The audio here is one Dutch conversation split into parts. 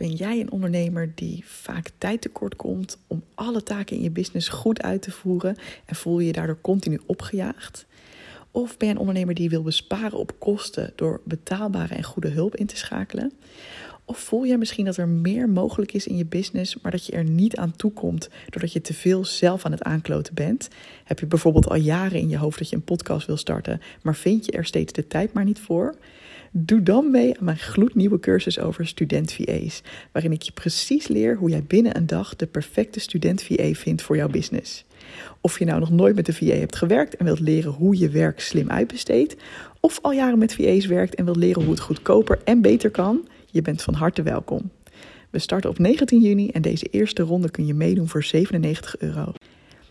Ben jij een ondernemer die vaak tijd tekort komt om alle taken in je business goed uit te voeren en voel je je daardoor continu opgejaagd? Of ben je een ondernemer die wil besparen op kosten door betaalbare en goede hulp in te schakelen? Of voel jij misschien dat er meer mogelijk is in je business, maar dat je er niet aan toe komt doordat je te veel zelf aan het aankloten bent? Heb je bijvoorbeeld al jaren in je hoofd dat je een podcast wil starten, maar vind je er steeds de tijd maar niet voor? Doe dan mee aan mijn gloednieuwe cursus over student VA's, waarin ik je precies leer hoe jij binnen een dag de perfecte student VA vindt voor jouw business. Of je nou nog nooit met een VA hebt gewerkt en wilt leren hoe je werk slim uitbesteedt, of al jaren met VA's werkt en wilt leren hoe het goedkoper en beter kan, je bent van harte welkom. We starten op 19 juni en deze eerste ronde kun je meedoen voor 97 euro.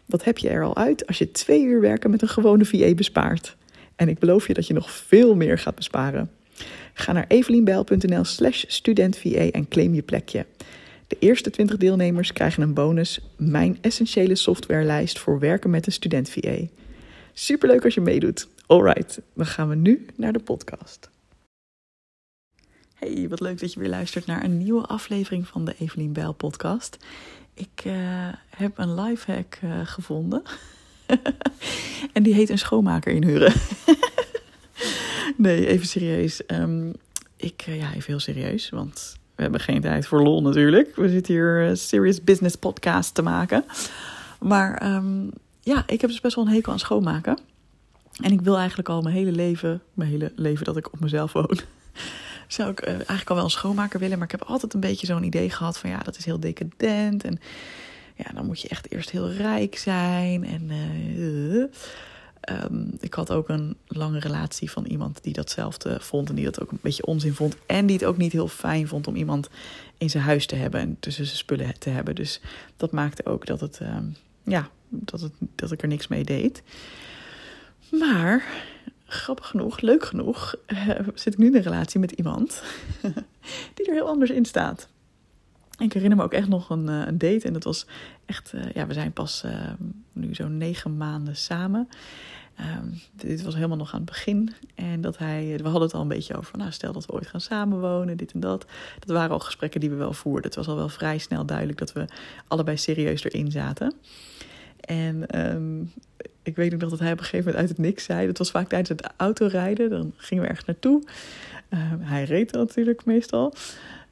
Wat heb je er al uit als je twee uur werken met een gewone VA bespaart? En ik beloof je dat je nog veel meer gaat besparen. Ga naar evelienbijl.nl slash studentva en claim je plekje. De eerste 20 deelnemers krijgen een bonus, mijn essentiële softwarelijst voor werken met een student VA. Superleuk als je meedoet. Alright, dan gaan we nu naar de podcast. Hey, wat leuk dat je weer luistert naar een nieuwe aflevering van de Evelien Bijl podcast. Ik uh, heb een lifehack uh, gevonden. en die heet een schoonmaker inhuren. nee, even serieus. Um, ik, uh, ja, even heel serieus, want we hebben geen tijd voor lol natuurlijk. We zitten hier een serious business podcast te maken. Maar um, ja, ik heb dus best wel een hekel aan schoonmaken. En ik wil eigenlijk al mijn hele leven, mijn hele leven dat ik op mezelf woon, zou ik uh, eigenlijk al wel een schoonmaker willen. Maar ik heb altijd een beetje zo'n idee gehad van ja, dat is heel decadent. En ja, dan moet je echt eerst heel rijk zijn. En um, ik had ook een lange relatie van iemand die datzelfde vond. En die dat ook een beetje onzin vond. En die het ook niet heel fijn vond om iemand in zijn huis te hebben en tussen zijn spullen te hebben. Dus dat maakte ook dat, het, uh, ja, dat, het, dat ik er niks mee deed. Maar grappig genoeg, leuk genoeg, uh, zit ik nu in een relatie met iemand die er heel anders in staat. Ik herinner me ook echt nog een, uh, een date. En dat was echt, uh, ja, we zijn pas uh, nu zo'n negen maanden samen. Um, dit was helemaal nog aan het begin. En dat hij, we hadden het al een beetje over, nou, stel dat we ooit gaan samenwonen, dit en dat. Dat waren al gesprekken die we wel voerden. Het was al wel vrij snel duidelijk dat we allebei serieus erin zaten. En um, ik weet nog dat hij op een gegeven moment uit het niks zei. Dat was vaak tijdens het autorijden. Dan gingen we ergens naartoe. Um, hij reed natuurlijk meestal.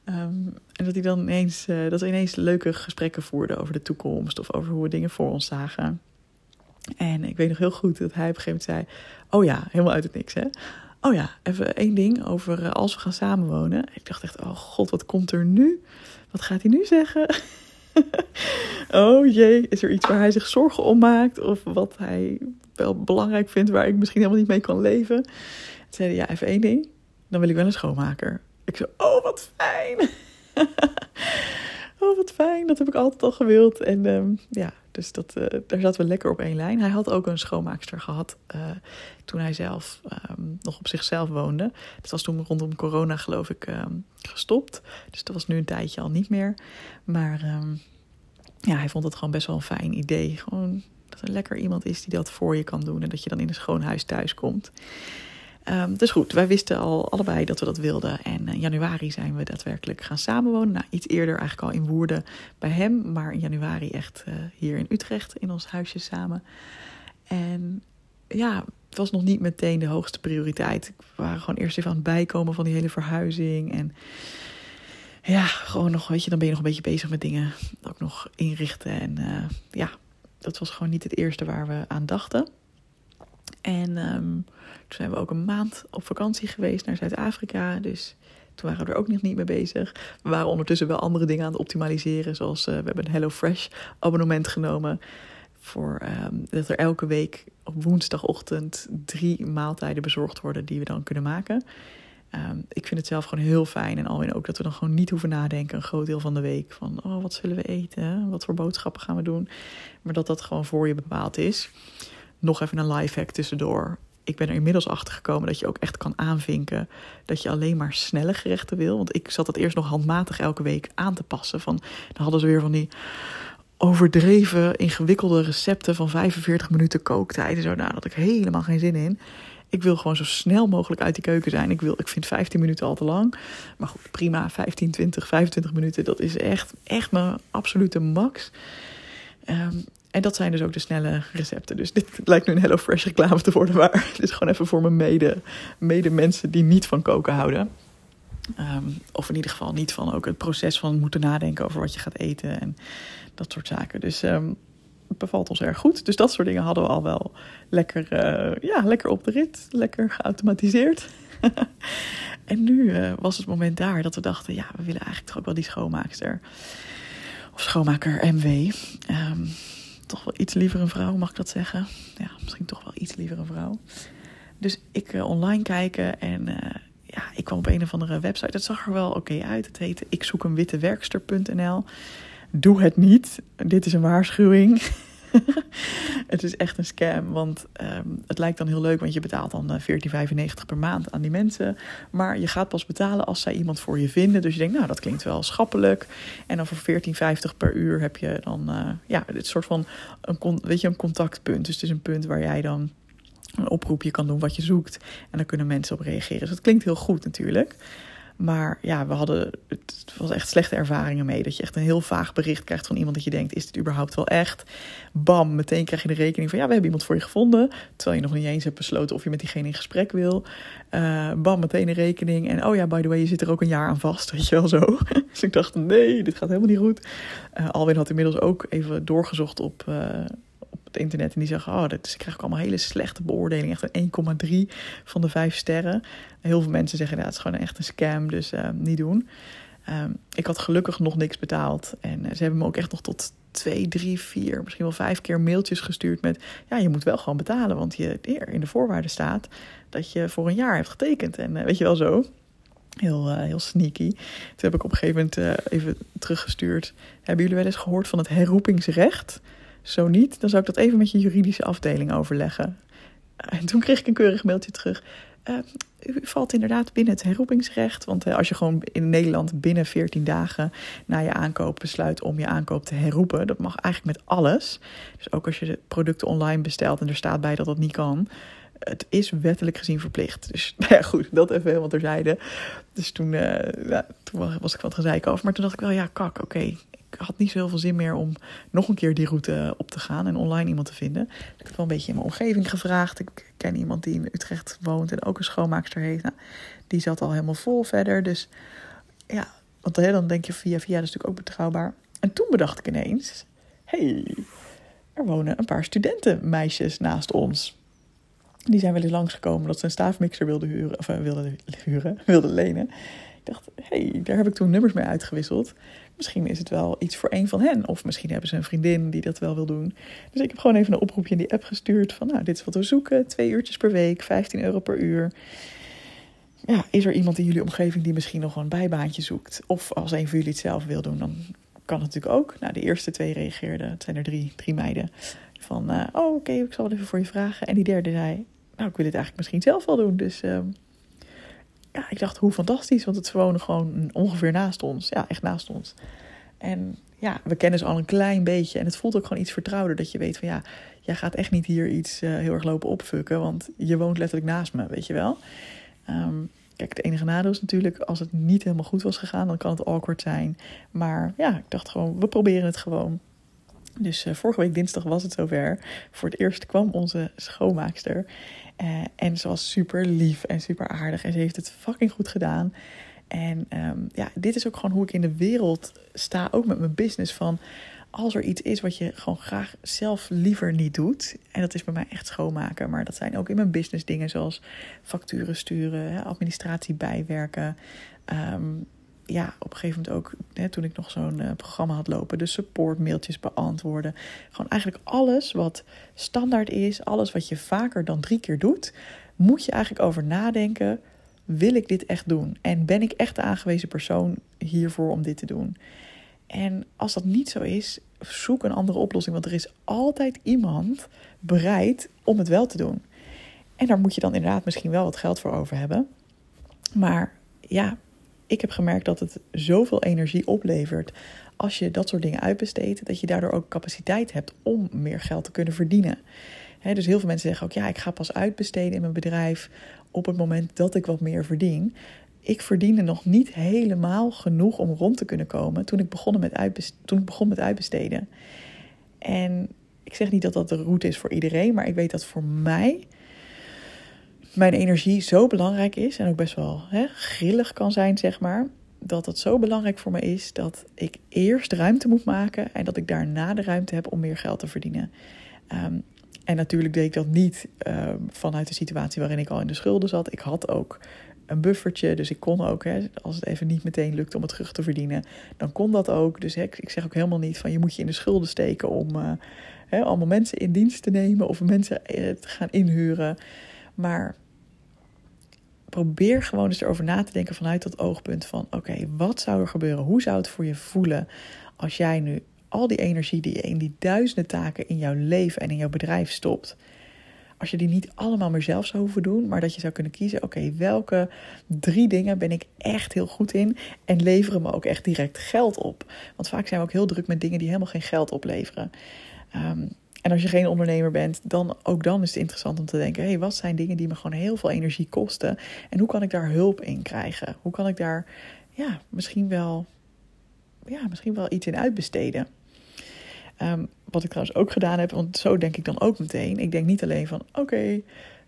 Um, en dat hij dan ineens, uh, dat ineens leuke gesprekken voerden over de toekomst of over hoe we dingen voor ons zagen. En ik weet nog heel goed dat hij op een gegeven moment zei: Oh ja, helemaal uit het niks hè. Oh ja, even één ding over uh, als we gaan samenwonen. Ik dacht echt: Oh god, wat komt er nu? Wat gaat hij nu zeggen? oh jee, is er iets waar hij zich zorgen om maakt? Of wat hij wel belangrijk vindt waar ik misschien helemaal niet mee kan leven? Toen zei Ja, even één ding. Dan wil ik wel een schoonmaker. Ik zo, oh wat fijn. oh wat fijn, dat heb ik altijd al gewild. En um, ja, dus dat, uh, daar zaten we lekker op één lijn. Hij had ook een schoonmaakster gehad uh, toen hij zelf um, nog op zichzelf woonde. Dat was toen rondom corona geloof ik um, gestopt. Dus dat was nu een tijdje al niet meer. Maar ja, hij vond het gewoon best wel een fijn idee. Gewoon dat er lekker iemand is die dat voor je kan doen. En dat je dan in een schoon huis thuis komt. Um, dus goed, wij wisten al allebei dat we dat wilden. En in januari zijn we daadwerkelijk gaan samenwonen. Nou, iets eerder eigenlijk al in Woerden bij hem. Maar in januari echt uh, hier in Utrecht in ons huisje samen. En ja, het was nog niet meteen de hoogste prioriteit. We waren gewoon eerst even aan het bijkomen van die hele verhuizing. En ja, gewoon nog, weet je, dan ben je nog een beetje bezig met dingen ook nog inrichten. En uh, ja, dat was gewoon niet het eerste waar we aan dachten. En um, toen zijn we ook een maand op vakantie geweest naar Zuid-Afrika. Dus toen waren we er ook nog niet mee bezig. We waren ondertussen wel andere dingen aan het optimaliseren. Zoals uh, we hebben een HelloFresh abonnement genomen. Voor um, dat er elke week op woensdagochtend drie maaltijden bezorgd worden die we dan kunnen maken. Um, ik vind het zelf gewoon heel fijn. En alweer ook dat we dan gewoon niet hoeven nadenken een groot deel van de week. Van oh, wat zullen we eten? Wat voor boodschappen gaan we doen? Maar dat dat gewoon voor je bepaald is. Nog even een live hack tussendoor ik ben er inmiddels achter gekomen dat je ook echt kan aanvinken dat je alleen maar snelle gerechten wil. Want ik zat dat eerst nog handmatig elke week aan te passen. Van, dan hadden ze weer van die overdreven, ingewikkelde recepten van 45 minuten kooktijden. Zo, nou, had ik helemaal geen zin in. Ik wil gewoon zo snel mogelijk uit die keuken zijn. Ik, wil, ik vind 15 minuten al te lang. Maar goed, prima. 15, 20, 25 minuten. Dat is echt, echt mijn absolute max. Ehm, en dat zijn dus ook de snelle recepten. Dus dit lijkt nu een HelloFresh reclame te worden. Maar dit is gewoon even voor mijn mede, mede mensen die niet van koken houden. Ehm, of in ieder geval niet van ook het proces van moeten nadenken over wat je gaat eten en dat soort zaken. Dus um, het bevalt ons erg goed. Dus dat soort dingen hadden we al wel lekker, uh, ja, lekker op de rit, lekker geautomatiseerd. en nu uh, was het moment daar dat we dachten, ja, we willen eigenlijk toch ook wel die schoonmaakster of schoonmaker MW. Um, ehm, toch wel iets liever een vrouw, mag ik dat zeggen? Ja, misschien toch wel iets liever een vrouw. Dus ik uh, online kijken en ja, ik kwam op een of andere website. Het zag er wel oké uit. Het heette ik zoek een. Doe het niet. Dit is een waarschuwing. het is echt een scam, want um, het lijkt dan heel leuk, want je betaalt dan 14,95 eh, per maand aan die mensen. Maar je gaat pas betalen als zij iemand voor je vinden. Dus je denkt, nou, dat klinkt wel schappelijk. En dan voor 14,50 per uur heb je dan, uh, ja, dit soort van, een, weet je, een contactpunt. Dus het is een punt waar jij dan een oproepje kan doen wat je zoekt. En dan kunnen mensen op reageren. Dus dat klinkt heel goed natuurlijk. Maar ja, we hadden, het was echt slechte ervaringen mee. Dat je echt een heel vaag bericht krijgt van iemand dat je denkt, is dit überhaupt wel echt? Bam, meteen krijg je de rekening van, ja, we hebben iemand voor je gevonden. Terwijl je nog niet eens hebt besloten of je met diegene in gesprek wil. Uh, bam, meteen de rekening. En oh ja, by the way, je zit er ook een jaar aan vast, weet je wel zo. dus ik dacht, nee, dit gaat helemaal niet goed. Uh, Alwin had inmiddels ook even doorgezocht op... Uh, internet en die zeggen: Oh, dat is, ik krijg allemaal hele slechte beoordelingen. Echt een 1,3 van de 5 sterren. Heel veel mensen zeggen: ja, Het is gewoon echt een scam, dus uh, niet doen. Um, ik had gelukkig nog niks betaald. En uh, ze hebben me ook echt nog tot twee, drie, vier, misschien wel vijf keer mailtjes gestuurd met: Ja, je moet wel gewoon betalen, want je in de voorwaarden staat dat je voor een jaar hebt getekend. En uh, weet je wel zo. Heel, heel sneaky. Toen heb ik op een gegeven moment even teruggestuurd. Hebben jullie wel eens gehoord van het herroepingsrecht? Zo niet, dan zou ik dat even met je juridische afdeling overleggen. En toen kreeg ik een keurig mailtje terug. Uh, u valt inderdaad binnen het herroepingsrecht. Want uh, als je gewoon in Nederland binnen 14 dagen na je aankoop besluit om je aankoop te herroepen, dat mag eigenlijk met alles. Dus ook als je de producten online bestelt en er staat bij dat dat niet kan. Het is wettelijk gezien verplicht. Dus nou ja, goed, dat even helemaal terzijde. Dus toen, uh, ja, toen was ik wat gezeik over. Maar toen dacht ik wel, ja, kak, oké had niet zoveel zin meer om nog een keer die route op te gaan en online iemand te vinden. Ik heb wel een beetje in mijn omgeving gevraagd. Ik ken iemand die in Utrecht woont en ook een schoonmaakster heeft. Nou, die zat al helemaal vol verder. Dus ja, want dan denk je via via, is natuurlijk ook betrouwbaar. En toen bedacht ik ineens, hey, er wonen een paar studentenmeisjes naast ons. Die zijn wel eens langsgekomen dat ze een staafmixer wilden huren, of uh, wilden huren, wilden lenen. Ik dacht, hey, daar heb ik toen nummers mee uitgewisseld. Misschien is het wel iets voor een van hen. Of misschien hebben ze een vriendin die dat wel wil doen. Dus ik heb gewoon even een oproepje in die app gestuurd. Van nou, dit is wat we zoeken. Twee uurtjes per week, 15 euro per uur. Ja, is er iemand in jullie omgeving die misschien nog een bijbaantje zoekt? Of als een van jullie het zelf wil doen, dan kan het natuurlijk ook. Nou, de eerste twee reageerden. Het zijn er drie, drie meiden. Van, uh, oh oké, ik zal het even voor je vragen. En die derde zei, nou, ik wil het eigenlijk misschien zelf wel doen. Dus... Uh, ja, ik dacht, hoe fantastisch, want het wonen gewoon ongeveer naast ons. Ja, echt naast ons. En ja, we kennen ze al een klein beetje. En het voelt ook gewoon iets vertrouwder. Dat je weet van ja, jij gaat echt niet hier iets uh, heel erg lopen opfukken. Want je woont letterlijk naast me, weet je wel. Um, kijk, het enige nadeel is natuurlijk, als het niet helemaal goed was gegaan, dan kan het awkward zijn. Maar ja, ik dacht gewoon, we proberen het gewoon. Dus uh, vorige week dinsdag was het zover. Voor het eerst kwam onze schoonmaakster. Uh, en ze was super lief en super aardig. En ze heeft het fucking goed gedaan. En um, ja, dit is ook gewoon hoe ik in de wereld sta. Ook met mijn business. Van als er iets is wat je gewoon graag zelf liever niet doet. En dat is bij mij echt schoonmaken. Maar dat zijn ook in mijn business dingen zoals facturen sturen, administratie bijwerken. Um, ja, op een gegeven moment ook, hè, toen ik nog zo'n uh, programma had lopen, de support mailtjes beantwoorden. Gewoon eigenlijk alles wat standaard is, alles wat je vaker dan drie keer doet, moet je eigenlijk over nadenken. Wil ik dit echt doen? En ben ik echt de aangewezen persoon hiervoor om dit te doen? En als dat niet zo is, zoek een andere oplossing. Want er is altijd iemand bereid om het wel te doen. En daar moet je dan inderdaad misschien wel wat geld voor over hebben. Maar ja, ik heb gemerkt dat het zoveel energie oplevert als je dat soort dingen uitbesteedt, dat je daardoor ook capaciteit hebt om meer geld te kunnen verdienen. dus heel veel mensen zeggen ook, ja, ik ga pas uitbesteden in mijn bedrijf op het moment dat ik wat meer verdien. Ik verdiende nog niet helemaal genoeg om rond te kunnen komen toen ik met, toen ik begon met uitbesteden. En ik zeg niet dat dat de route is voor iedereen, maar ik weet dat voor mij mijn energie zo belangrijk is en ook best wel hè, grillig kan zijn, zeg maar. Dat het zo belangrijk voor me is dat ik eerst ruimte moet maken en dat ik daarna de ruimte heb om meer geld te verdienen. Um, en natuurlijk deed ik dat niet um, vanuit de situatie waarin ik al in de schulden zat. Ik had ook een buffertje, dus ik kon ook, hè, als het even niet meteen lukt om het terug te verdienen, dan kon dat ook. Dus hè, ik zeg ook helemaal niet van je moet je in de schulden steken om uh, hè, allemaal mensen in dienst te nemen of mensen eh, te gaan inhuren. Maar probeer gewoon eens erover na te denken vanuit dat oogpunt van: oké, wat zou er gebeuren? Hoe zou het voor je voelen als jij nu al die energie die je in die duizenden taken in jouw leven en in jouw bedrijf stopt, als je die niet allemaal meer zelf zou hoeven doen, maar dat je zou kunnen kiezen: oké, welke drie dingen ben ik echt heel goed in en leveren me ook echt direct geld op? Want vaak zijn we ook heel druk met dingen die helemaal geen geld opleveren. Um, en als je geen ondernemer bent, dan ook dan is het interessant om te denken: hé, hey, wat zijn dingen die me gewoon heel veel energie kosten? En hoe kan ik daar hulp in krijgen? Hoe kan ik daar ja, misschien wel, ja, misschien wel iets in uitbesteden? Um, wat ik trouwens ook gedaan heb, want zo denk ik dan ook meteen. Ik denk niet alleen van: oké,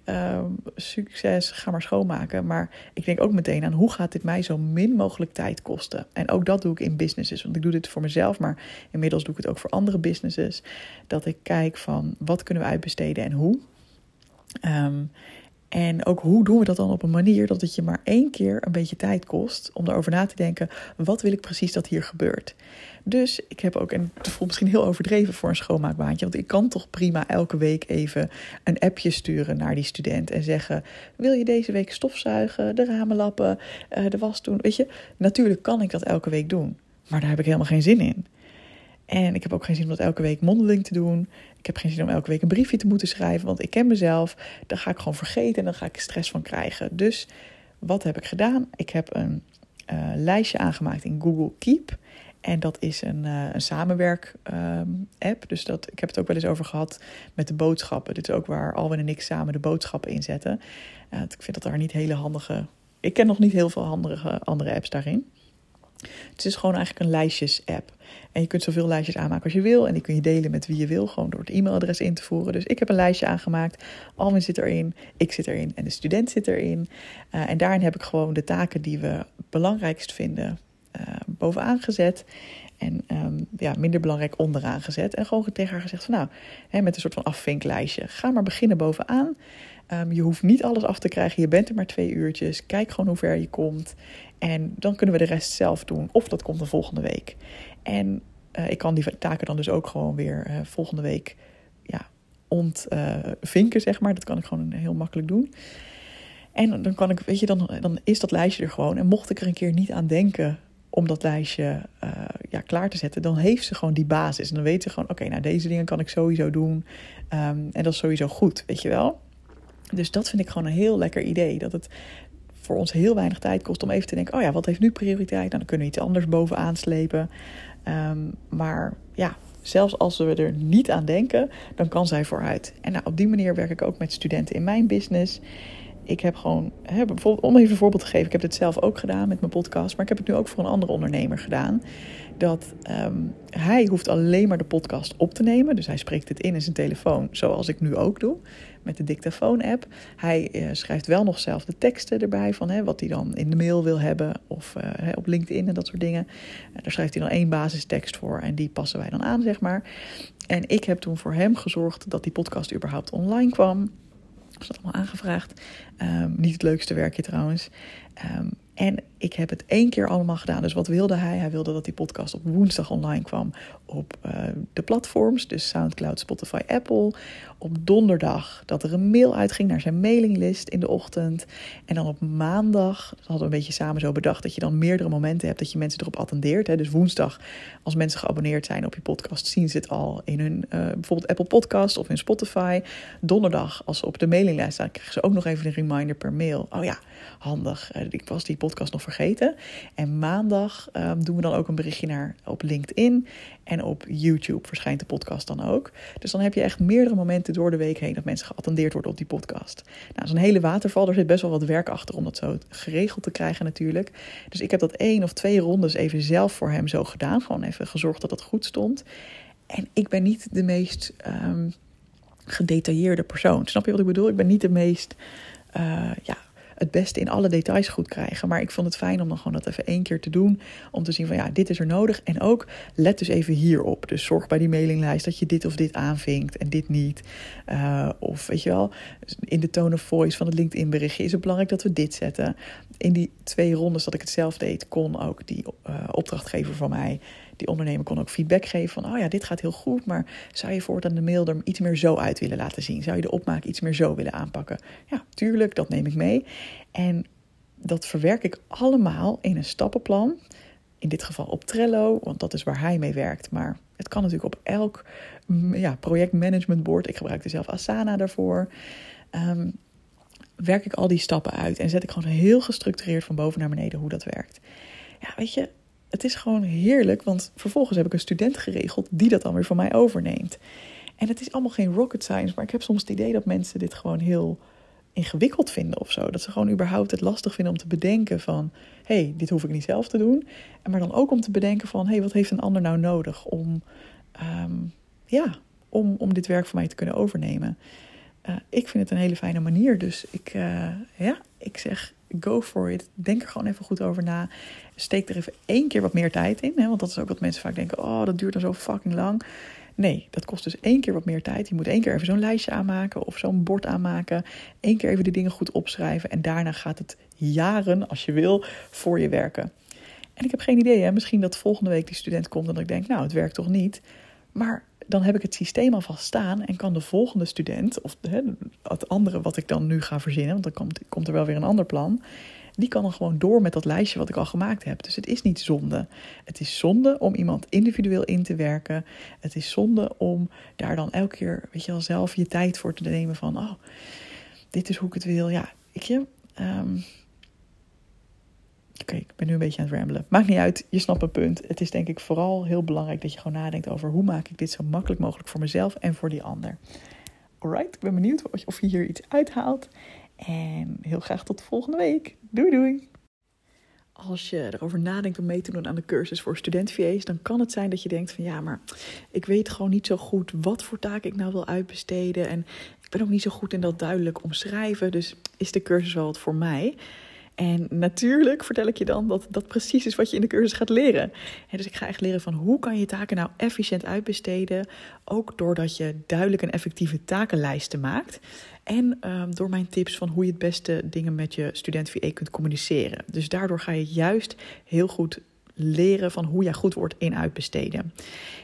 Ehm, succes, ga maar schoonmaken. Maar ik denk ook meteen aan hoe gaat dit mij zo min mogelijk tijd kosten. En ook dat doe ik in businesses. Want ik doe dit voor mezelf, maar inmiddels doe ik het ook voor andere businesses. Dat ik kijk van wat kunnen we uitbesteden en hoe. Um, en ook hoe doen we dat dan op een manier dat het je maar één keer een beetje tijd kost om erover na te denken: wat wil ik precies dat hier gebeurt? Dus ik heb ook, en het voelt misschien heel overdreven voor een schoonmaakbaantje, want ik kan toch prima elke week even een appje sturen naar die student en zeggen: Wil je deze week stofzuigen, de ramen lappen, eh, de was doen? Weet je, natuurlijk kan ik dat elke week doen, maar daar heb ik helemaal geen zin in. En ik heb ook geen zin om dat elke week mondeling te doen. Ik heb geen zin om elke week een briefje te moeten schrijven, want ik ken mezelf. Daar ga ik gewoon vergeten en dan ga ik stress van krijgen. Dus wat heb ik gedaan? Ik heb een uh, lijstje aangemaakt in Google Keep. En dat is een, uh, een samenwerk-app. dus dat, ik heb het ook wel eens over gehad met de boodschappen. Dit is ook waar Alwin en ik samen de boodschappen inzetten. Uh, ik vind dat daar niet hele handige. Ik ken nog niet heel veel handige andere apps daarin. Het is gewoon eigenlijk een lijstjes-app. En je kunt zoveel lijstjes aanmaken als je wil. En die kun je delen met wie je wil, gewoon door het e-mailadres in te voeren. Dus ik heb een lijstje aangemaakt. Alwin zit erin, ik zit erin en de student zit erin. Uh, en daarin heb ik gewoon de taken die we belangrijkst vinden uh, bovenaan gezet. En um, ja, minder belangrijk onderaan gezet. En gewoon tegen haar gezegd van nou, hè, met een soort van afvinklijstje. Ga maar beginnen bovenaan. Um, je hoeft niet alles af te krijgen. Je bent er maar twee uurtjes. Kijk gewoon hoe ver je komt. En dan kunnen we de rest zelf doen. Of dat komt de volgende week. En uh, ik kan die taken dan dus ook gewoon weer uh, volgende week ja, ontvinken, zeg maar. Dat kan ik gewoon heel makkelijk doen. En dan kan ik, weet je, dan, dan is dat lijstje er gewoon. En mocht ik er een keer niet aan denken om dat lijstje uh, ja, klaar te zetten, dan heeft ze gewoon die basis. En dan weet ze gewoon, oké, nou deze dingen kan ik sowieso doen. Um, en dat is sowieso goed, weet je wel. Dus dat vind ik gewoon een heel lekker idee. Dat het voor ons heel weinig tijd kost om even te denken: oh ja, wat heeft nu prioriteit? Nou, dan kunnen we iets anders bovenaan slepen. Um, maar ja, zelfs als we er niet aan denken, dan kan zij vooruit. En nou, op die manier werk ik ook met studenten in mijn business. Ik heb gewoon, hè, bijvoorbeeld, om even een voorbeeld te geven, ik heb dit zelf ook gedaan met mijn podcast, maar ik heb het nu ook voor een andere ondernemer gedaan. Dat um, hij hoeft alleen maar de podcast op te nemen. Dus hij spreekt het in in zijn telefoon, zoals ik nu ook doe met de dictafoon-app. Hij uh, schrijft wel nog zelf de teksten erbij van hè, wat hij dan in de mail wil hebben of uh, op LinkedIn en dat soort dingen. Uh, daar schrijft hij dan één basistekst voor en die passen wij dan aan, zeg maar. En ik heb toen voor hem gezorgd dat die podcast überhaupt online kwam. Dat is allemaal aangevraagd. Um, niet het leukste werkje trouwens. Um, en ik heb het één keer allemaal gedaan. Dus wat wilde hij? Hij wilde dat die podcast op woensdag online kwam op uh, de platforms. Dus SoundCloud, Spotify, Apple. Op donderdag dat er een mail uitging naar zijn mailinglist in de ochtend. En dan op maandag, dat hadden we een beetje samen zo bedacht... dat je dan meerdere momenten hebt dat je mensen erop attendeert. Hè. Dus woensdag, als mensen geabonneerd zijn op je podcast... zien ze het al in hun uh, bijvoorbeeld Apple Podcast of in Spotify. Donderdag, als ze op de mailinglijst staan... krijgen ze ook nog even een reminder per mail. Oh ja, handig. Ik was die podcast nog vergeten. En maandag ehm, doen we dan ook een berichtje naar op LinkedIn. En op YouTube verschijnt de podcast dan ook. Dus dan heb je echt meerdere momenten door de week heen dat mensen geattendeerd worden op die podcast. Nou, is een hele waterval. Er zit best wel wat werk achter om dat zo geregeld te krijgen natuurlijk. Dus ik heb dat één of twee rondes even zelf voor hem zo gedaan. Gewoon even gezorgd dat het goed stond. En ik ben niet de meest um, gedetailleerde persoon. Snap je wat ik bedoel? Ik ben niet de meest uh, ja, het beste in alle details goed krijgen. Maar ik vond het fijn om dan gewoon dat even één keer te doen. Om te zien van ja, dit is er nodig. En ook let dus even hierop. Dus zorg bij die mailinglijst dat je dit of dit aanvinkt en dit niet. Uh, of weet je wel, in de tone of voice van het LinkedIn berichtje is het belangrijk dat we dit zetten. In die twee rondes dat ik het zelf deed, kon ook die uh, opdrachtgever van mij die ondernemer kon ook feedback geven van, oh ja, dit gaat heel goed, maar zou je voortaan de mail er iets meer zo uit willen laten zien? Zou je de opmaak iets meer zo willen aanpakken? Ja, tuurlijk, dat neem ik mee. En dat verwerk ik allemaal in een stappenplan. In dit geval op Trello, want dat is waar hij mee werkt. Maar het kan natuurlijk op elk mm, ja, projectmanagementbord. Ik gebruik er zelf Asana daarvoor. Um, werk ik al die stappen uit en zet ik gewoon heel gestructureerd van boven naar beneden hoe dat werkt. Ja, weet je, het is gewoon heerlijk, want vervolgens heb ik een student geregeld die dat dan weer van mij overneemt. En het is allemaal geen rocket science, maar ik heb soms het idee dat mensen dit gewoon heel ingewikkeld vinden of zo. Dat ze gewoon überhaupt het lastig vinden om te bedenken van... hé, hey, dit hoef ik niet zelf te doen. En maar dan ook om te bedenken van... hé, hey, wat heeft een ander nou nodig om, um, ja, om, om dit werk voor mij te kunnen overnemen? Uh, ik vind het een hele fijne manier, dus ik, uh, ja, ik zeg go for it. Denk er gewoon even goed over na. Steek er even één keer wat meer tijd in. Hè? Want dat is ook wat mensen vaak denken: oh, dat duurt dan zo fucking lang. Nee, dat kost dus één keer wat meer tijd. Je moet één keer even zo'n lijstje aanmaken of zo'n bord aanmaken. Eén keer even de dingen goed opschrijven. En daarna gaat het jaren, als je wil, voor je werken. En ik heb geen idee, hè? misschien dat volgende week die student komt en ik denk: nou, het werkt toch niet. Maar dan heb ik het systeem alvast staan en kan de volgende student, of het andere wat ik dan nu ga verzinnen, want dan komt, komt er wel weer een ander plan, die kan dan gewoon door met dat lijstje wat ik al gemaakt heb. Dus het is niet zonde. Het is zonde om iemand individueel in te werken. Het is zonde om daar dan elke keer, weet je wel, zelf je tijd voor te nemen van, oh, dit is hoe ik het wil. Ja, ik je. Um, Oké, ik ben nu een beetje aan het ramblen. Maakt niet uit, je snapt mijn punt. Het is denk ik vooral heel belangrijk dat je gewoon nadenkt over hoe maak ik dit zo makkelijk mogelijk voor mezelf en voor die ander. Alright, ik ben benieuwd of je hier iets uithaalt. En heel graag tot de volgende week. Doei doei! Als je erover nadenkt om mee te doen aan de cursus voor student dan kan het zijn dat je denkt van ja, maar ik weet gewoon niet zo goed wat voor taken ik nou wil uitbesteden. En ik ben ook niet zo goed in dat duidelijk omschrijven. Dus is de cursus wel wat voor mij? En natuurlijk vertel ik je dan dat dat precies is wat je in de cursus gaat leren. dus ik ga echt leren van hoe kan je taken nou efficiënt uitbesteden. Ook doordat je duidelijk een effectieve takenlijsten maakt. En um, door mijn tips van hoe je het beste dingen met je student VE kunt communiceren. Dus daardoor ga je juist heel goed leren van hoe jij goed wordt in uitbesteden.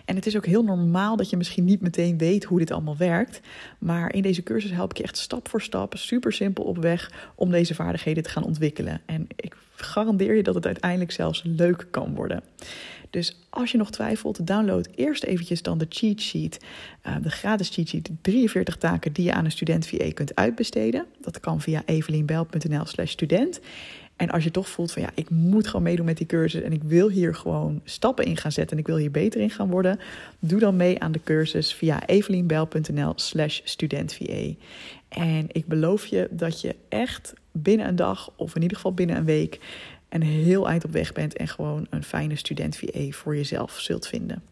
En het is ook heel normaal dat je misschien niet meteen weet hoe dit allemaal werkt. Maar in deze cursus help ik je echt stap voor stap, super simpel op weg om deze vaardigheden te gaan ontwikkelen. En ik garandeer je dat het uiteindelijk zelfs leuk kan worden. Dus als je nog twijfelt, download eerst eventjes dan de cheat sheet, uh, de gratis cheat sheet, 43 taken die je aan een student VA kunt uitbesteden. Dat kan via evelienbel.nl slash student. En als je toch voelt van ja, ik moet gewoon meedoen met die cursus en ik wil hier gewoon stappen in gaan zetten en ik wil hier beter in gaan worden, doe dan mee aan de cursus via evelienbel.nl slash studentva. En ik beloof je dat je echt binnen een dag of in ieder geval binnen een week een heel eind op weg bent en gewoon een fijne student VA voor jezelf zult vinden.